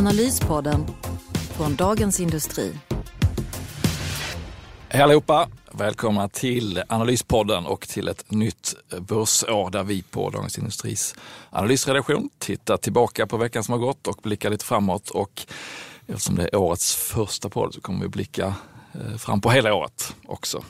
Analyspodden från Dagens Industri. Hej allihopa! Välkomna till Analyspodden och till ett nytt börsår där vi på Dagens Industris analysredaktion tittar tillbaka på veckan som har gått och blickar lite framåt. Och eftersom det är årets första podd så kommer vi blicka eh, fram på hela året också.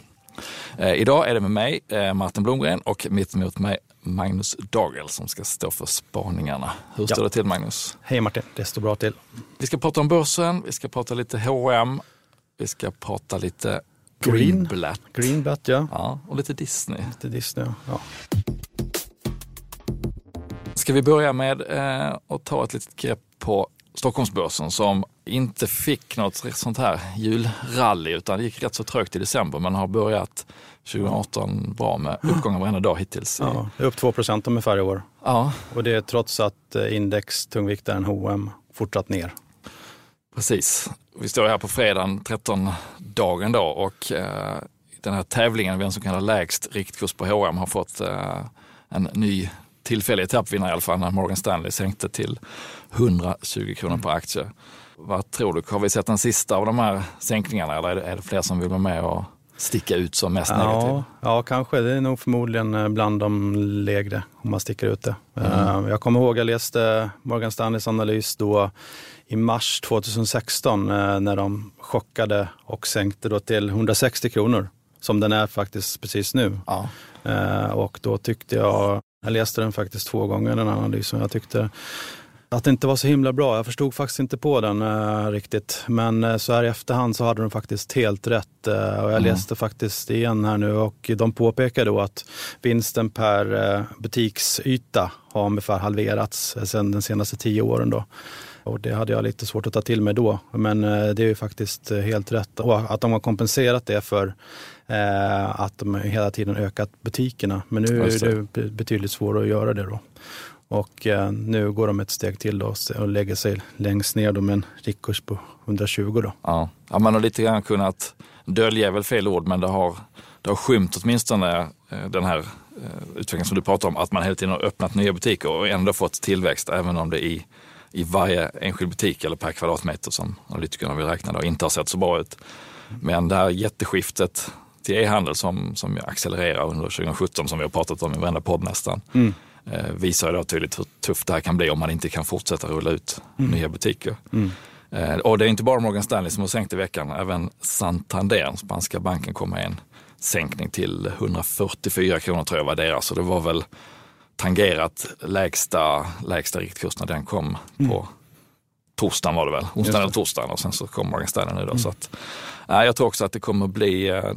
Eh, idag är det med mig, eh, Martin Blomgren, och mitt emot mig Magnus Dagel som ska stå för spaningarna. Hur står Ja. det till Magnus? Hej Martin, det står bra till. Vi ska prata om börsen, vi ska prata lite H&M, vi ska prata lite Green. Greenblatt Greenblatt ja, ja, och lite Disney. lite Disney. Ja. Ska vi börja med eh, att ta ett litet grepp på Stockholmsbörsen som inte fick något sånt här julrally utan det gick rätt så trögt i december men har börjat 2018 bra med uppgångar varenda dag hittills. Ja, det är upp 2 procent ungefär i år. ja Och det är trots att eh, index tungviktaren H&M fortsatt ner. Precis. Vi står här på fredagen 13 dagen då och eh, den här tävlingen, vem som kan ha lägst riktkurs på H&M har fått eh, en ny tillfällig etappvinnare i alla fall när Morgan Stanley sänkte till 120 kronor per aktie. Vad tror du, har vi sett den sista av de här sänkningarna eller är det, är det fler som vill vara med och sticka ut som mest? Ja, ja, kanske. Det är nog förmodligen eh, bland de lägre om man sticker ut det. Eh, Jag kommer ihåg jag läste Morgan Stanleys analys då i mars 2016 eh, när de chockade och sänkte då till 160 kronor som den är faktiskt precis nu. Ja. Och då tyckte jag, jag läste den faktiskt två gånger den analysen, jag tyckte att det inte var så himla bra. Jag förstod faktiskt inte på den eh, riktigt. Men eh, så här i efterhand så hade de faktiskt helt rätt. Eh, och jag läste faktiskt igen här nu och de påpekar då att vinsten per eh, butiksyta har ungefär halverats eh, sedan de senaste tio åren. Då. Och det hade jag lite svårt att ta till mig då. Men eh, det är ju faktiskt eh, helt rätt. Och att de har kompenserat det för att de hela tiden ökat butikerna. Men nu är det. det be- betydligt svårare att göra det då. Och eh, nu går de ett steg till då, och lägger sig längst ner då med en riktkurs på 120 då. Ja. ja, man har lite grann kunnat dölja är väl fel ord, men det har, det har skymt åtminstone eh, den här eh, utvecklingen som du pratar om, att man hela tiden har öppnat nya butiker och ändå fått tillväxt, även om det i, i varje enskild butik eller per kvadratmeter som analytikerna vill räkna då, inte har sett så bra ut. Men det här jätteskiftet till e-handel som, som accelererar under 2017, som vi har pratat om i varenda podd nästan, eh, visar då tydligt hur tufft det här kan bli om man inte kan fortsätta rulla ut nya butiker. Eh, Och det är inte bara Morgan Stanley som har sänkt i veckan. Även Santander, spanska banken, kom med en sänkning till 144 kronor tror jag var deras. Så det var väl tangerat lägsta, lägsta riktkurs när den kom på torsdagen var det väl. Onsdagen eller torsdagen och sen så kom Morgan Stanley nu då. Så att, nej, jag tror också att det kommer bli, eh,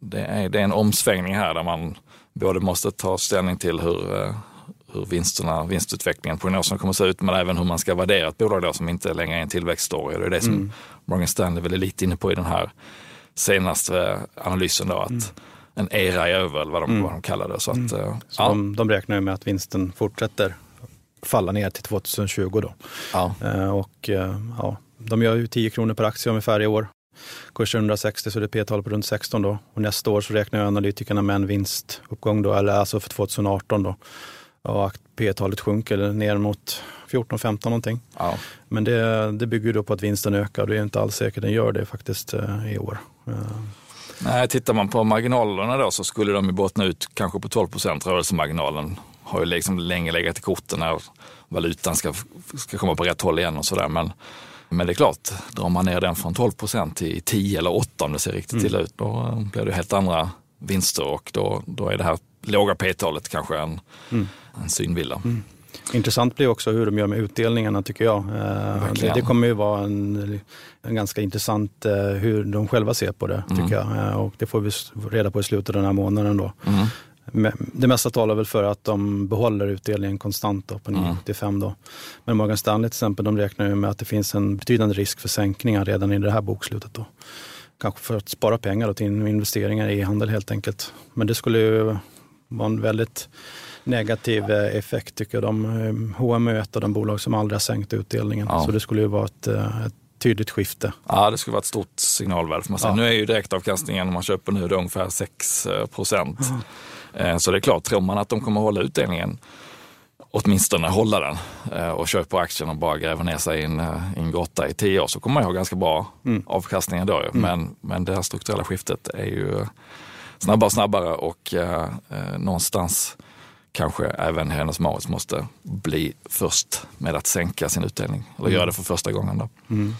det är, det är en omsvängning här där man både måste ta ställning till hur, eh, hur vinsterna, vinstutvecklingen, prognoserna kommer att se ut, men även hur man ska värdera ett bolag då som inte längre är en tillväxtstory. Det är det som Morgan Stanley väl är lite inne på i den här senaste analysen då, att en era är över, eller vad de, vad de kallar det. Så att, eh, Så ja, de, de räknar med att vinsten fortsätter falla ner till 2020 då. ja, Eh, och eh, ja, de gör ju 10 kronor per aktie ungefär i år. Kursen 160 så det är P-tal på runt 16 då. Och nästa år så räknar analytikerna med en vinstuppgång då, eller alltså för 2018 då. Att P-talet sjunker ner mot 14-15 någonting. ja. Men det, det bygger då på att vinsten ökar det är inte alls säkert den gör det faktiskt eh, i år. Eh, Nej, tittar man på marginalerna då så skulle de ju bottna ut kanske på 12 procent. Rörelsemarginalen har ju liksom länge legat i korten när valutan ska, ska komma på rätt håll igen och sådär. Men, men det är klart, drar man ner den från 12 procent till 10 eller 8 om det ser riktigt illa ut, då eh, blir det helt andra vinster och då, då är det här låga P-talet kanske en, en synvilla. Intressant blir också hur de gör med utdelningarna tycker jag. Eh, det, det kommer ju vara en, en ganska intressant eh, hur de själva ser på det tycker jag. Eh, och det får vi reda på i slutet av den här månaden då. Mm. det mesta talar väl för att de behåller utdelningen konstant då, på 9,75 mm. då. Men Morgan Stanley till exempel, de räknar ju med att det finns en betydande risk för sänkningar redan i det här bokslutet då. Kanske för att spara pengar då till investeringar i e-handel helt enkelt. Men det skulle ju vara en väldigt negativ eh, effekt tycker. De, H&M är ett av de bolag som aldrig har sänkt utdelningen. Ja. Så det skulle ju vara ett, ett tydligt skifte. Ja, det skulle vara ett stort signalvärde. Får man säga. Ja. Nu är ju direktavkastningen om man köper nu det ungefär 6 procent. Mm. Så det är klart, tror man att de kommer hålla utdelningen, åtminstone hålla den eh, och köper aktien och bara gräver ner sig i en, eh, i en grotta i tio år så kommer man ha ganska bra mm. avkastning då. Mm. Men, men det här strukturella skiftet är ju snabbare och snabbare och eh, någonstans kanske även Hennes Mauritz måste bli först med att sänka sin utdelning. Eller mm. göra det för första gången. Då. Mm.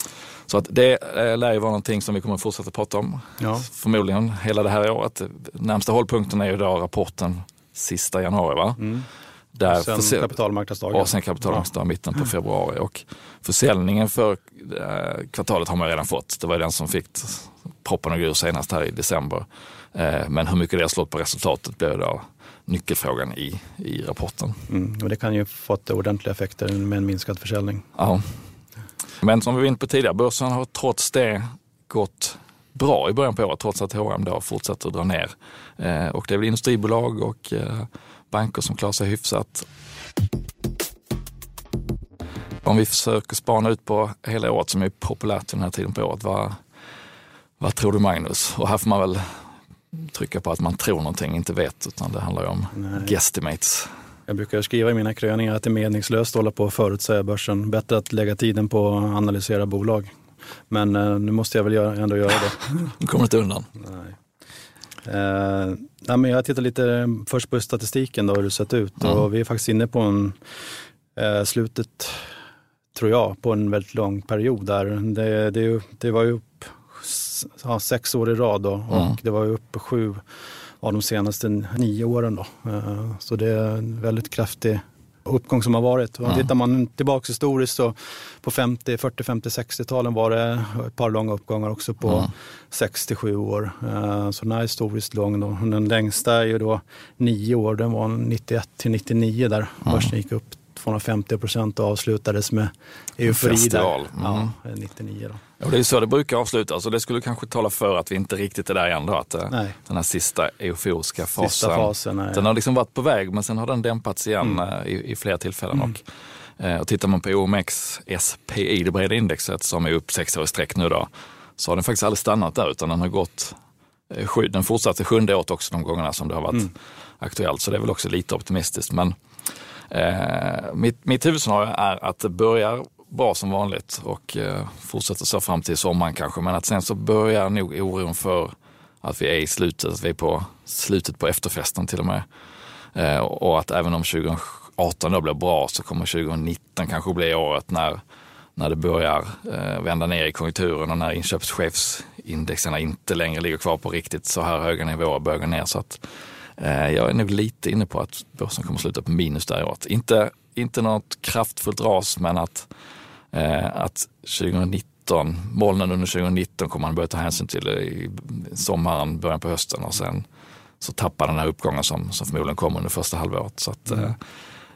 Så att det eh, lär ju vara någonting som vi kommer att fortsätta prata om. Ja. Förmodligen hela det här året. Närmsta hållpunkten är ju då rapporten sista januari. Va? Mm. Där sen försälj- kapitalmarknadsdagen. Och sen kapitalmarknadsdagen, ja. mitten på februari. Och försäljningen för eh, kvartalet har man redan fått. Det var den som fick proppen och ur senast här i december. Eh, men hur mycket det har slått på resultatet blir då nyckelfrågan i, i rapporten. Mm, och det kan ju fått ordentliga effekter med en minskad försäljning. Ja. Men som vi var inne på tidigare, börsen har trots det gått bra i början på året trots att H&M då fortsätter att dra ner. Eh, och det är väl industribolag och eh, banker som klarar sig hyfsat. Om vi försöker spana ut på hela året som är populärt den här tiden på året, vad, vad tror du Magnus? Och här får man väl trycka på att man tror någonting, inte vet, utan det handlar ju om Nej. guesstimates. Jag brukar skriva i mina kröningar att det är meningslöst att hålla på och förutsäga börsen. Bättre att lägga tiden på att analysera bolag. Men eh, nu måste jag väl ändå göra det. Du kommer inte undan. Nej. Eh, nej, men jag tittar lite först på statistiken, då, hur det sett ut. Mm. Och vi är faktiskt inne på en, eh, slutet, tror jag, på en väldigt lång period där. Det, det, det var ju upp ja, sex år i rad då, och mm. det var ju upp sju av de senaste nio åren. Då. Eh, så det är en väldigt kraftig uppgång som har varit. Och tittar man tillbaka historiskt så på 50, 40, 50, 60-talen var det ett par långa uppgångar också på mm. 67 år. Eh, så den är historiskt lång. Då. Den längsta är ju då nio år, den var 91 till 99 där börsen gick upp 250 procent och avslutades med eufori. Festival. Mm. Ja, 99 då. Ja, det är så det brukar avslutas och det skulle kanske tala för att vi inte riktigt är där än. Då, att eh, nej. Den här sista euforiska fasen, sista fasen den har liksom varit på väg men sen har den dämpats igen mm. Eh, i, i flera tillfällen. Mm. Och, eh, och tittar man på OMX SPI, det breda indexet som är upp sex år i sträck nu då, så har den faktiskt aldrig stannat där utan den har gått den fortsatte sjunde året också de gångerna som det har varit mm. aktuellt. Så det är väl också lite optimistiskt. Men eh, mitt, mitt huvudscenario är att det börjar bra som vanligt och eh, fortsätter så fram till sommaren kanske. Men att sen så börjar nog oron för att vi är i slutet, att vi är på slutet på efterfesten till och med. Eh, och att även om 2018 då blir bra så kommer 2019 kanske bli året när, när det börjar eh, vända ner i konjunkturen och när inköpschefsindexerna inte längre ligger kvar på riktigt så här höga nivåer börjar gå ner. Så att, jag är nog lite inne på att börsen kommer sluta på minus där året. Inte, inte något kraftfullt ras men att eh, att 2019, molnen under 2019 kommer man börja ta hänsyn till i sommaren, början på hösten och sen så tappar den här uppgången som, som förmodligen kommer under första halvåret. Så att, mm. eh,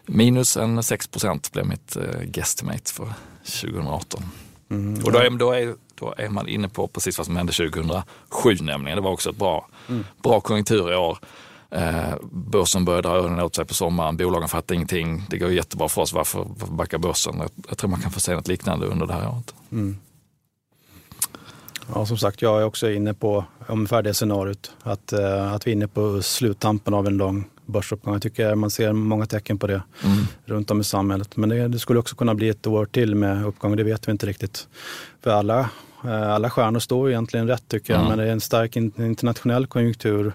minus en 6 procent blev mitt eh, guesstimate för 2018. Mm. Och då är, då, är, då är man inne på precis vad som hände 2007 nämligen. Det var också ett bra, mm. bra konjunktur i år. Eh, börsen börjar dra öronen åt sig på sommaren, bolagen fattar ingenting. Det går jättebra för oss, varför, varför backar börsen? Jag, jag, tror man kan få se något liknande under det här året. Mm. Ja, som sagt, jag är också inne på ungefär det scenariot. Att, eh, att vi är inne på sluttampen av en lång börsuppgång. Jag tycker man ser många tecken på det mm. runt om i samhället. Men det, det, skulle också kunna bli ett år till med uppgång, det vet vi inte riktigt. För alla, eh, alla stjärnor står egentligen rätt tycker jag, mm. men det är en stark internationell konjunktur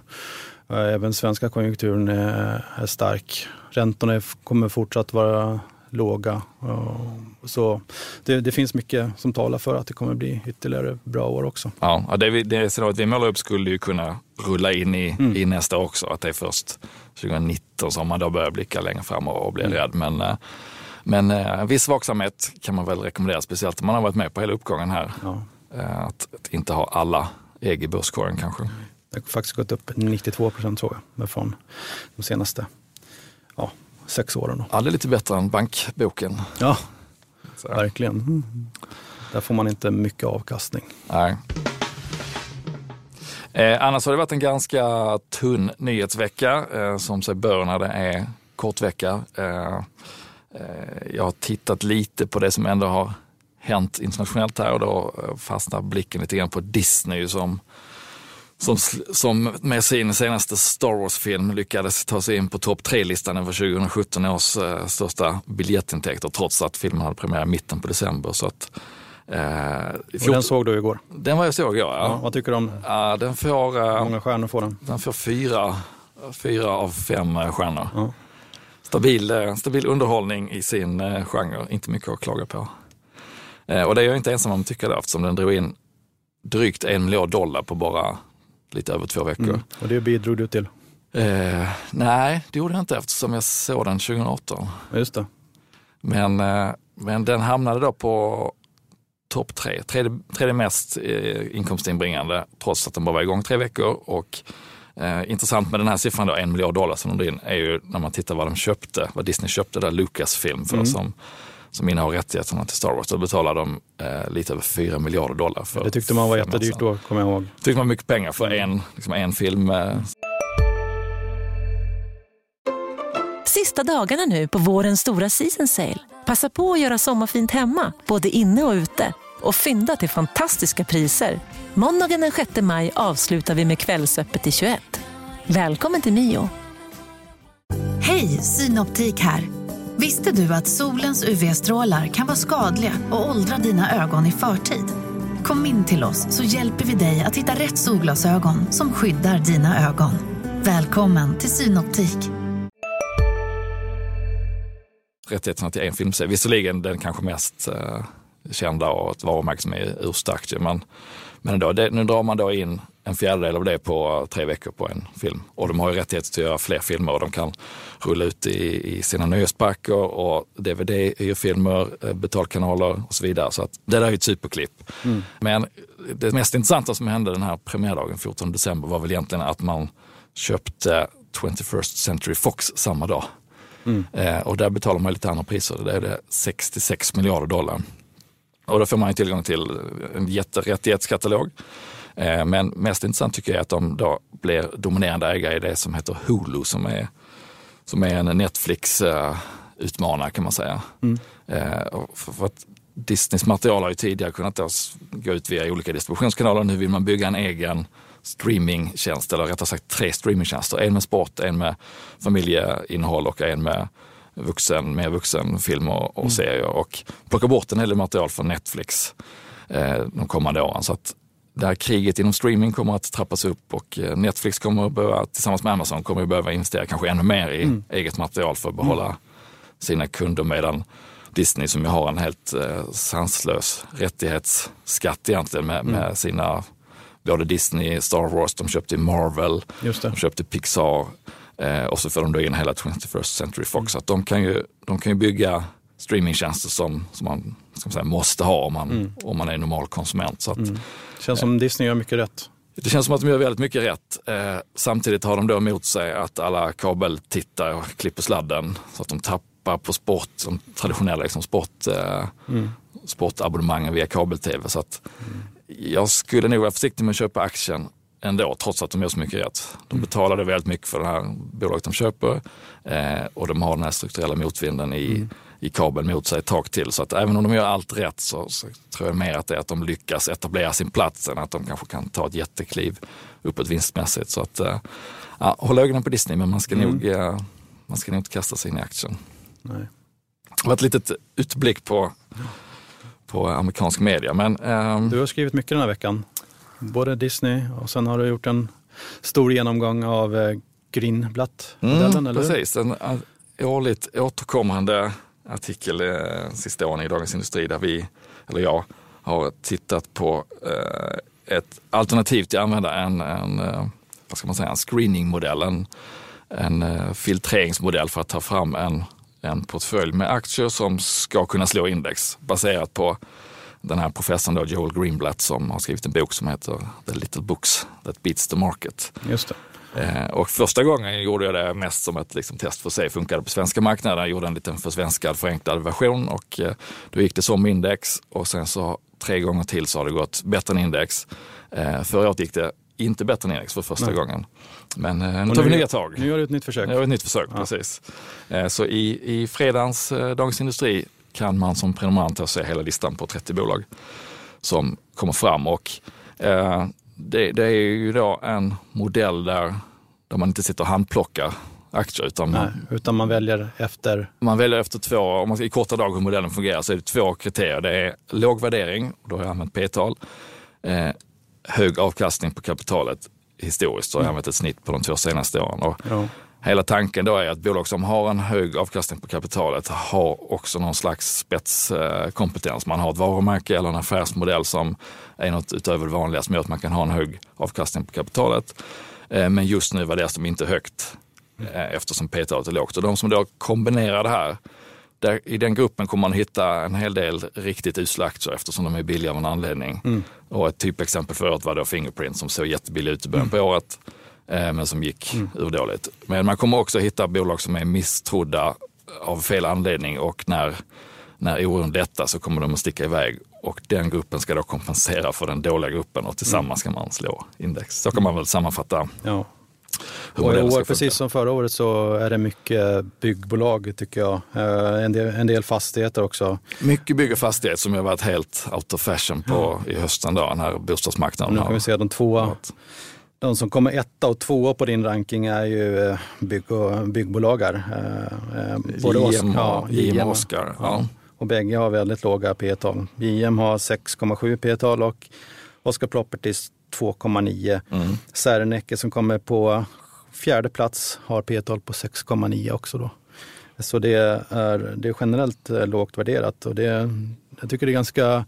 Även svenska konjunkturen är stark. Räntorna kommer fortsatt vara låga. Så det, det, finns mycket som talar för att det kommer bli ytterligare bra år också. Ja, det, det scenariot vi målar upp skulle ju kunna rulla in i, mm. i nästa också. Att det är först 2019 som man då börjar blicka längre fram och blir mm. rädd. Men, eh, men en eh, viss vaksamhet kan man väl rekommendera, speciellt om man har varit med på hela uppgången här. Ja. Eh, att, att inte ha alla ägg i börskorgen kanske. Det har faktiskt gått upp 92 procent tror jag, från de senaste ja, sex åren. Ja, det är lite bättre än bankboken. Ja, Så. verkligen. Mm. Där får man inte mycket avkastning. Nej. Eh, annars har det varit en ganska tunn nyhetsvecka eh, som sig bör när det är kortvecka. Eh, eh, jag har tittat lite på det som ändå har hänt internationellt här och då eh, fastnar blicken lite grann på Disney som som, som med sin senaste Star Wars-film lyckades ta sig in på topp tre-listan över 2017 års eh, största biljettintäkter trots att filmen hade premiär i mitten på december. Så att, eh, och den såg du igår? Den var jag såg jag, ja. ja vad tycker du om ja, den? Får, eh, många stjärnor får den? Den får fyra, fyra av fem eh, stjärnor. Ja. Stabil, eh, stabil underhållning i sin eh, genre, inte mycket att klaga på. Och det är jag inte ensam om att tycka det eftersom den drog in drygt en miljard dollar på bara lite över två veckor. Mm. Och det bidrog du till? Eh, nej, det gjorde jag inte eftersom jag såg den 2018. Just det. Men, eh, men den hamnade då på topp tre, tredje, tredje mest eh, inkomstinbringande trots att den bara var igång tre veckor. Och eh, intressant med den här siffran då, en miljard dollar som de drog in, är ju när man tittar vad de köpte, vad Disney köpte där Lucasfilm för mm. som som innehar rättigheterna till Star Wars. Då betalar de eh, lite över 4 miljarder dollar. För det tyckte man var jättedyrt då, kommer jag ihåg. tyckte man mycket pengar för en, liksom en film. Eh. Sista dagarna nu på vårens stora season sale. Passa på att göra sommarfint hemma, både inne och ute. Och fynda till fantastiska priser. Måndagen den 6 maj avslutar vi med Kvällsöppet i 21. Välkommen till Mio. Hej, Synoptik här. Visste du att solens UV-strålar kan vara skadliga och åldra dina ögon i förtid? Kom in till oss så hjälper vi dig att hitta rätt solglasögon som skyddar dina ögon. Välkommen till Synoptik. Rättigheterna till en filmserie, visserligen den kanske mest eh, kända och ett varumärke som är urstarkt. Men, men ändå, det, nu drar man då in en fjärdedel av det på tre veckor på en film. Och de har ju rättighet att göra fler filmer och de kan rulla ut i, i sina nöjesparker och DVD-hyrfilmer, eh, betalkanaler och så vidare. Så att det där är ju ett superklipp. Mm. Men det mest intressanta som hände den här premiärdagen 14 december var väl egentligen att man köpte 21st Century Fox samma dag. Mm. Eh, och där betalar man lite andra priser. Det är det 66 miljarder dollar. Och då får man tillgång till en jätterättighetskatalog men mest intressant tycker jag är att de då blir dominerande ägare i det som heter Hulu som är, som är en Netflix-utmanare kan man säga. Mm. Eh, för, för att Disneys material har ju tidigare kunnat gå ut via olika distributionskanaler. Nu vill man bygga en egen streamingtjänst, eller rättare sagt tre streamingtjänster. En med sport, en med familjeinnehåll och en med vuxen, mer vuxenfilm och, och mm. serier. Och plocka bort en hel del material från Netflix eh, de kommande åren. Så att där kriget inom streaming kommer att trappas upp och eh, Netflix kommer att behöva, tillsammans med Amazon, kommer att behöva investera kanske ännu mer i mm. eget material för att behålla mm. sina kunder medan Disney som ju har en helt eh, sanslös rättighetsskatt egentligen med, mm. med sina, både Disney, Star Wars, de köpte Marvel, de köpte Pixar eh, och så får de då in hela 21st Century Fox. Mm. Så att de kan ju, de kan ju bygga streamingtjänster som, som man ska man säga, måste ha om man, mm. om man är normal konsument. Så att, mm. känns som Disney gör mycket rätt. Det känns som att de gör väldigt mycket rätt. Eh, samtidigt har de då emot sig att alla kabeltittare klipper sladden så att de tappar på sport, som traditionella liksom sport, eh, mm. sportabonnemangen via kabel-tv. Så att mm. jag skulle nog vara försiktig med att köpa aktien ändå, trots att de gör så mycket rätt. De mm. betalade väldigt mycket för det här bolaget de köper eh, och de har den här strukturella motvinden i mm i kabel mot sig ett tag till. Så att även om de gör allt rätt så, så, tror jag mer att det är att de lyckas etablera sin plats än att de kanske kan ta ett jättekliv uppåt vinstmässigt. Så att, äh, håll ögonen på Disney men man ska, mm. nog, äh, man ska nog inte kasta sig in i aktien. Nej. Det var ett litet utblick på, på amerikansk media. Men, ähm, du har skrivit mycket den här veckan. Både Disney och sen har du gjort en stor genomgång av eh, Greenblatt-modellen, mm, Precis, en årligt återkommande artikel eh, sista åren i Dagens Industri där vi, eller jag, har tittat på eh, ett alternativ till att använda en, en eh, vad ska man säga, en screeningmodell, en, en eh, filtreringsmodell för att ta fram en, en portfölj med aktier som ska kunna slå index baserat på den här professorn då, Joel Greenblatt som har skrivit en bok som heter The Little Books That Beats the Market. Just det. Eh, och första gången gjorde jag det mest som ett liksom, test för att se funkar det på svenska marknaden. Jag gjorde en liten försvenskad förenklad version och eh, då gick det som index och sen så tre gånger till så har det gått bättre än index. Eh, förra året gick det inte bättre än index för första Nej. gången. Men eh, nu tar vi nu- nya tag. Nu gör du ett nytt försök. Det var ett nytt försök, precis. Eh, Så i, i fredagens Dagens Industri kan man som prenumerant se hela listan på 30 bolag som kommer fram. Och det, det är ju då en modell där, där man inte sitter och handplockar aktier utan Nej, man, utan man väljer efter, man väljer efter två, om man i korta drag hur modellen fungerar så är det två kriterier. Det är låg värdering, då har jag använt P-tal, eh, hög avkastning på kapitalet historiskt, så har jag använt ett snitt på de två senaste åren. Och ja, Hela tanken då är att bolag som har en hög avkastning på kapitalet har också någon slags spetskompetens. Man har ett varumärke eller en affärsmodell som är något utöver det vanliga som gör att man kan ha en hög avkastning på kapitalet. Eh, Men just nu värderas de inte högt eh, eftersom P-talet är lågt. Och de som då kombinerar det här, där, i den gruppen kommer man hitta en hel del riktigt usla aktier eftersom de är billiga av en anledning. Och ett typexempel för året var då Fingerprint som såg jättebillig ut i början på året eh, men som gick urdåligt. Men man kommer också hitta bolag som är misstrodda av fel anledning och när, när oron lättar så kommer de att sticka iväg och den gruppen ska då kompensera för den dåliga gruppen och tillsammans ska man slå index. Så kan man väl sammanfatta ja. Och i år, precis som förra året, så är det mycket byggbolag tycker jag. Eh, En del, en del fastigheter också. Mycket bygger fastighet som har varit helt out of fashion på i hösten då, när bostadsmarknaden Nu kan vi se de två, de som kommer etta och tvåa på din ranking är ju eh, bygg och, byggbolag. Eh, eh, JM och, ja, JM JM Oscar. Ja. Och bägge har väldigt låga P-tal. JM har 6,7 P-tal och Oscar Properties 2,9. Mm. Serneke som kommer på fjärde plats har P-tal på 6,9 också. Då. Så det är, det är generellt lågt värderat och det, jag tycker det är ganska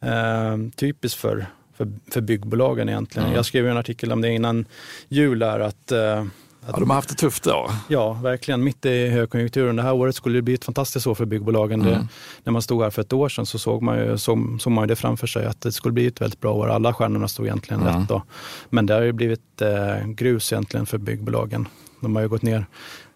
eh, typiskt för, för, för byggbolagen egentligen. Mm. Jag skrev en artikel om det innan jul här att eh, Ja, de har haft det tufft då. Ja, verkligen. Mitt i högkonjunkturen. Det här året skulle det bli ett fantastiskt år för byggbolagen. Mm. Det, när man stod här för ett år sedan så såg man, ju, såg, såg man ju det framför sig att det skulle bli ett väldigt bra år. Alla stjärnorna stod egentligen Mm. rätt då. Men det har ju blivit eh, grus egentligen för byggbolagen. De har ju gått ner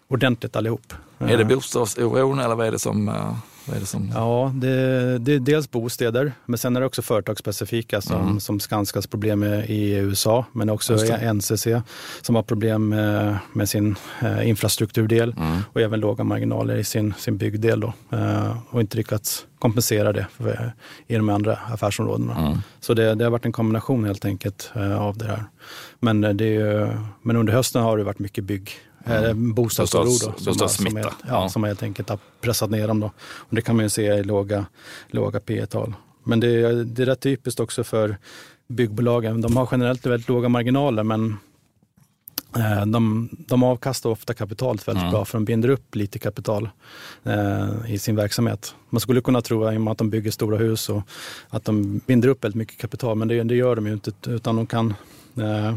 ordentligt allihop. Är det Eh, bostadsoron eller vad är det som... eh, Vad är det som... Ja, det, det är dels bostäder, men sen är det också företagsspecifika som, Mm. som Skanskas problem i USA, men också. NCC som har problem med, med sin eh, infrastrukturdel Mm. och även låga marginaler i sin, sin byggdel då, eh, och inte lyckats kompensera det för, i de andra affärsområdena. Mm. Så det, det har varit en kombination helt enkelt eh, av det här. Men, eh, det är men under hösten har det varit mycket bygg. Eh, bostadsoro då, Bostads- som, är, ja, som helt enkelt har pressat ner dem. Då. Och det kan man ju se i låga, låga P tal Men det, är- det är rätt typiskt också för byggbolagen. De har generellt väldigt låga marginaler men eh, de, de avkastar ofta kapitalet väldigt Mm. bra för de binder upp lite kapital eh, i sin verksamhet. Man skulle kunna tro i och med att de bygger stora hus och att de binder upp väldigt mycket kapital men det, det gör de ju inte utan de kan eh,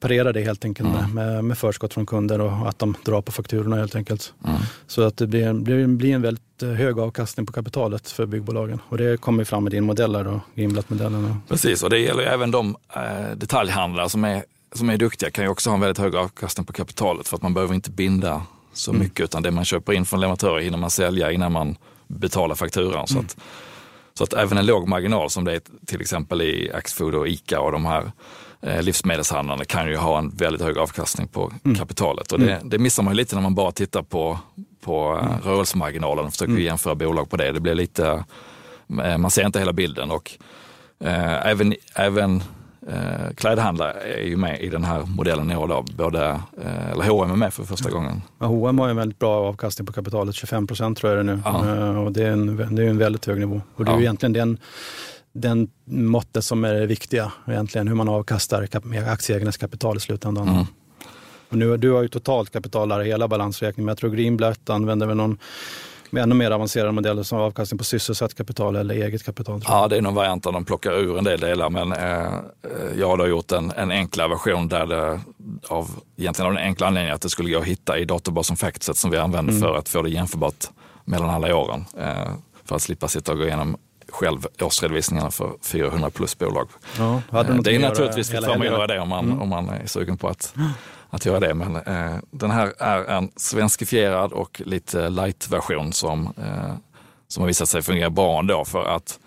parera det helt enkelt Mm. med, med, med förskott från kunder och att de drar på fakturorna helt enkelt. Mm. Så att det blir, blir en väldigt eh, hög avkastning på kapitalet för byggbolagen. Och det kommer fram i din modell här då, Gimblat-modellen. Precis, och det gäller även de eh, detaljhandlare som är, som är duktiga kan ju också ha en väldigt hög avkastning på kapitalet för att man behöver inte binda så Mm. mycket utan det man köper in från leverantörer hinner man sälja innan man betalar fakturan. Så, att, så att även en låg marginal som det är till exempel i Axfood och ICA och de här livsmedelshandlarna kan ju ha en väldigt hög avkastning på kapitalet. Och det, det missar man lite när man bara tittar på, på eh, rörelsemarginalen och försöker jämföra bolag på det. Det blir lite, eh, man ser inte hela bilden. och Eh, även även eh, klädhandlare är ju med i den här modellen i år. Då. Både, eh, eller H&M är med för första gången. Ja, H&M har en väldigt bra avkastning på kapitalet, 25 procent tror jag det är nu. Ja. Eh, Och det är, en, det är en väldigt hög nivå. Och det är Ja. ju egentligen den, den måttet som är det viktiga, egentligen hur man avkastar med aktieägarnas kapital i slutändan. Mm. Och nu, du har ju totalt kapital här, hela balansräkningen, men jag tror Greenblatt använder väl någon med ännu mer avancerad modell som avkastning på sysselsatt kapital eller eget kapital. Ja, det är någon variant där de plockar ur en del delar, men eh, eh, jag har då gjort en, en enklare version där det, av, egentligen av den enkla anledningen att det skulle gå att hitta i databasen Factset som vi använder för att få det jämförbart mellan alla åren. Eh, för att slippa sitta och gå igenom själv årsredovisningarna för 400 plus bolag. Ja, Eh, det är naturligtvis fritt fram att göra det om man, Mm. om man är sugen på att, att göra det. Men eh, den här är en svenskifierad och lite light-version som, eh, som har visat sig fungera bra ändå för att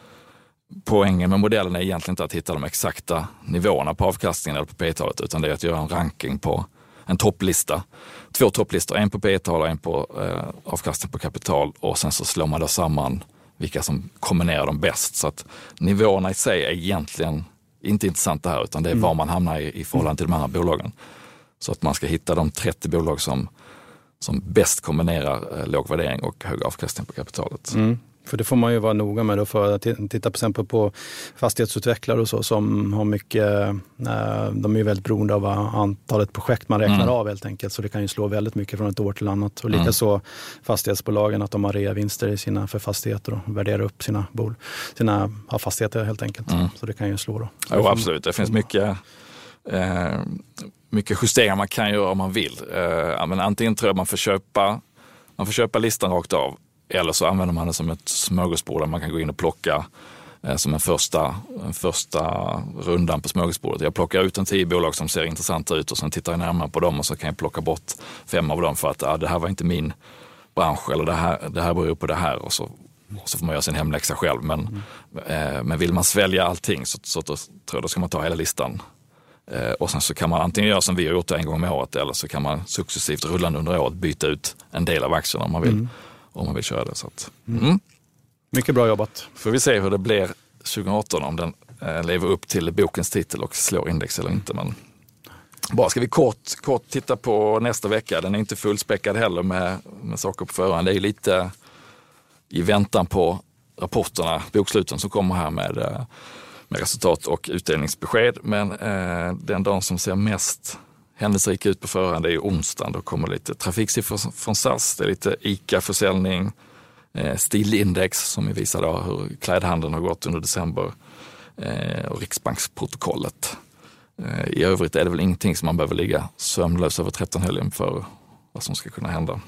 poängen med modellen är egentligen inte att hitta de exakta nivåerna på avkastningen eller på P-talet utan det är att göra en ranking på en topplista. Två topplistor, en på P-tal och en på eh, avkastning på kapital och sen så slår man då samman vilka som kombinerar dem bäst. Så att nivåerna i sig är egentligen inte intressanta här utan det är var man hamnar i, i förhållande till de andra bolagen. Så att man ska hitta de 30 bolag som, som bäst kombinerar eh, låg värdering och hög avkastning på kapitalet. Mm. För det får man ju vara noga med. Då för att titta till exempel på fastighetsutvecklare och så som har mycket, eh, de är ju väldigt beroende av antalet projekt man räknar Mm. av helt enkelt. Så det kan ju slå väldigt mycket från ett år till annat. Och Mm. likaså fastighetsbolagen, att de har reavinster i sina, för fastigheter och värderar upp sina, bol, sina ja, fastigheter helt enkelt. Mm. Så det kan ju slå då. Jo, absolut. Det finns mycket, eh, mycket justeringar man kan göra om man vill. Eh, men antingen tror jag man får köpa, man får köpa listan rakt av eller så använder man det som ett smörgåsbord där man kan gå in och plocka eh, som en första, en första rundan på smörgåsbordet. Jag plockar ut en tio bolag som ser intressanta ut och sen tittar jag närmare på dem och så kan jag plocka bort fem av dem för att ah, det här var inte min bransch eller det här, det här beror på det här och så, och så får man göra sin hemläxa själv. Men, eh, men vill man svälja allting så, så då, tror jag då ska man ta hela listan. Eh, och sen så kan man antingen göra som vi har gjort en gång om året eller så kan man successivt rullande under året byta ut en del av aktierna om man vill, mm om man vill köra det. Så att, mm. Mycket bra jobbat. Får vi se hur det blir 2018 om den eh, lever upp till bokens titel och slår index eller inte. Men bara ska vi kort, kort titta på nästa vecka. Den är inte fullspäckad heller med, med saker på förhand. Det är lite i väntan på rapporterna, boksluten som kommer här med, eh, med resultat och utdelningsbesked. Men eh, den dagen som ser mest händelserik ut på förhand är ju onsdagen. Då kommer lite trafiksiffror från SAS, det är lite ICA-försäljning, eh, stilindex som ju visar då hur klädhandeln har gått under december eh, och Riksbanksprotokollet. Eh, I övrigt är det väl ingenting som man behöver ligga sömnlös över 13-helgen för vad som ska kunna hända.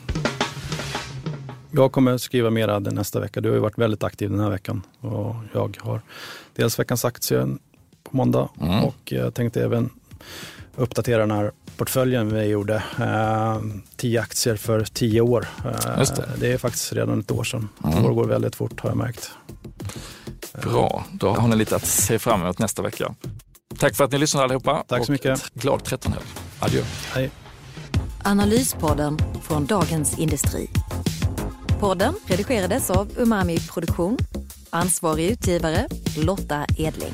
Jag kommer skriva mera nästa vecka. Du har ju varit väldigt aktiv den här veckan. Och jag har dels veckans aktie på måndag Mm. och jag tänkte även uppdatera den här portföljen vi gjorde. Eh, tio aktier för tio år. Eh, Just det. det är faktiskt redan ett år sedan. Mm. År går väldigt fort har jag märkt. Bra, då har ni lite att se fram emot nästa vecka. Tack för att ni lyssnade allihopa. Tack så mycket. Glad 13-helg. Adjö. Hej. Analyspodden från Dagens Industri. Podden redigerades av Umami Produktion. Ansvarig utgivare Lotta Edling.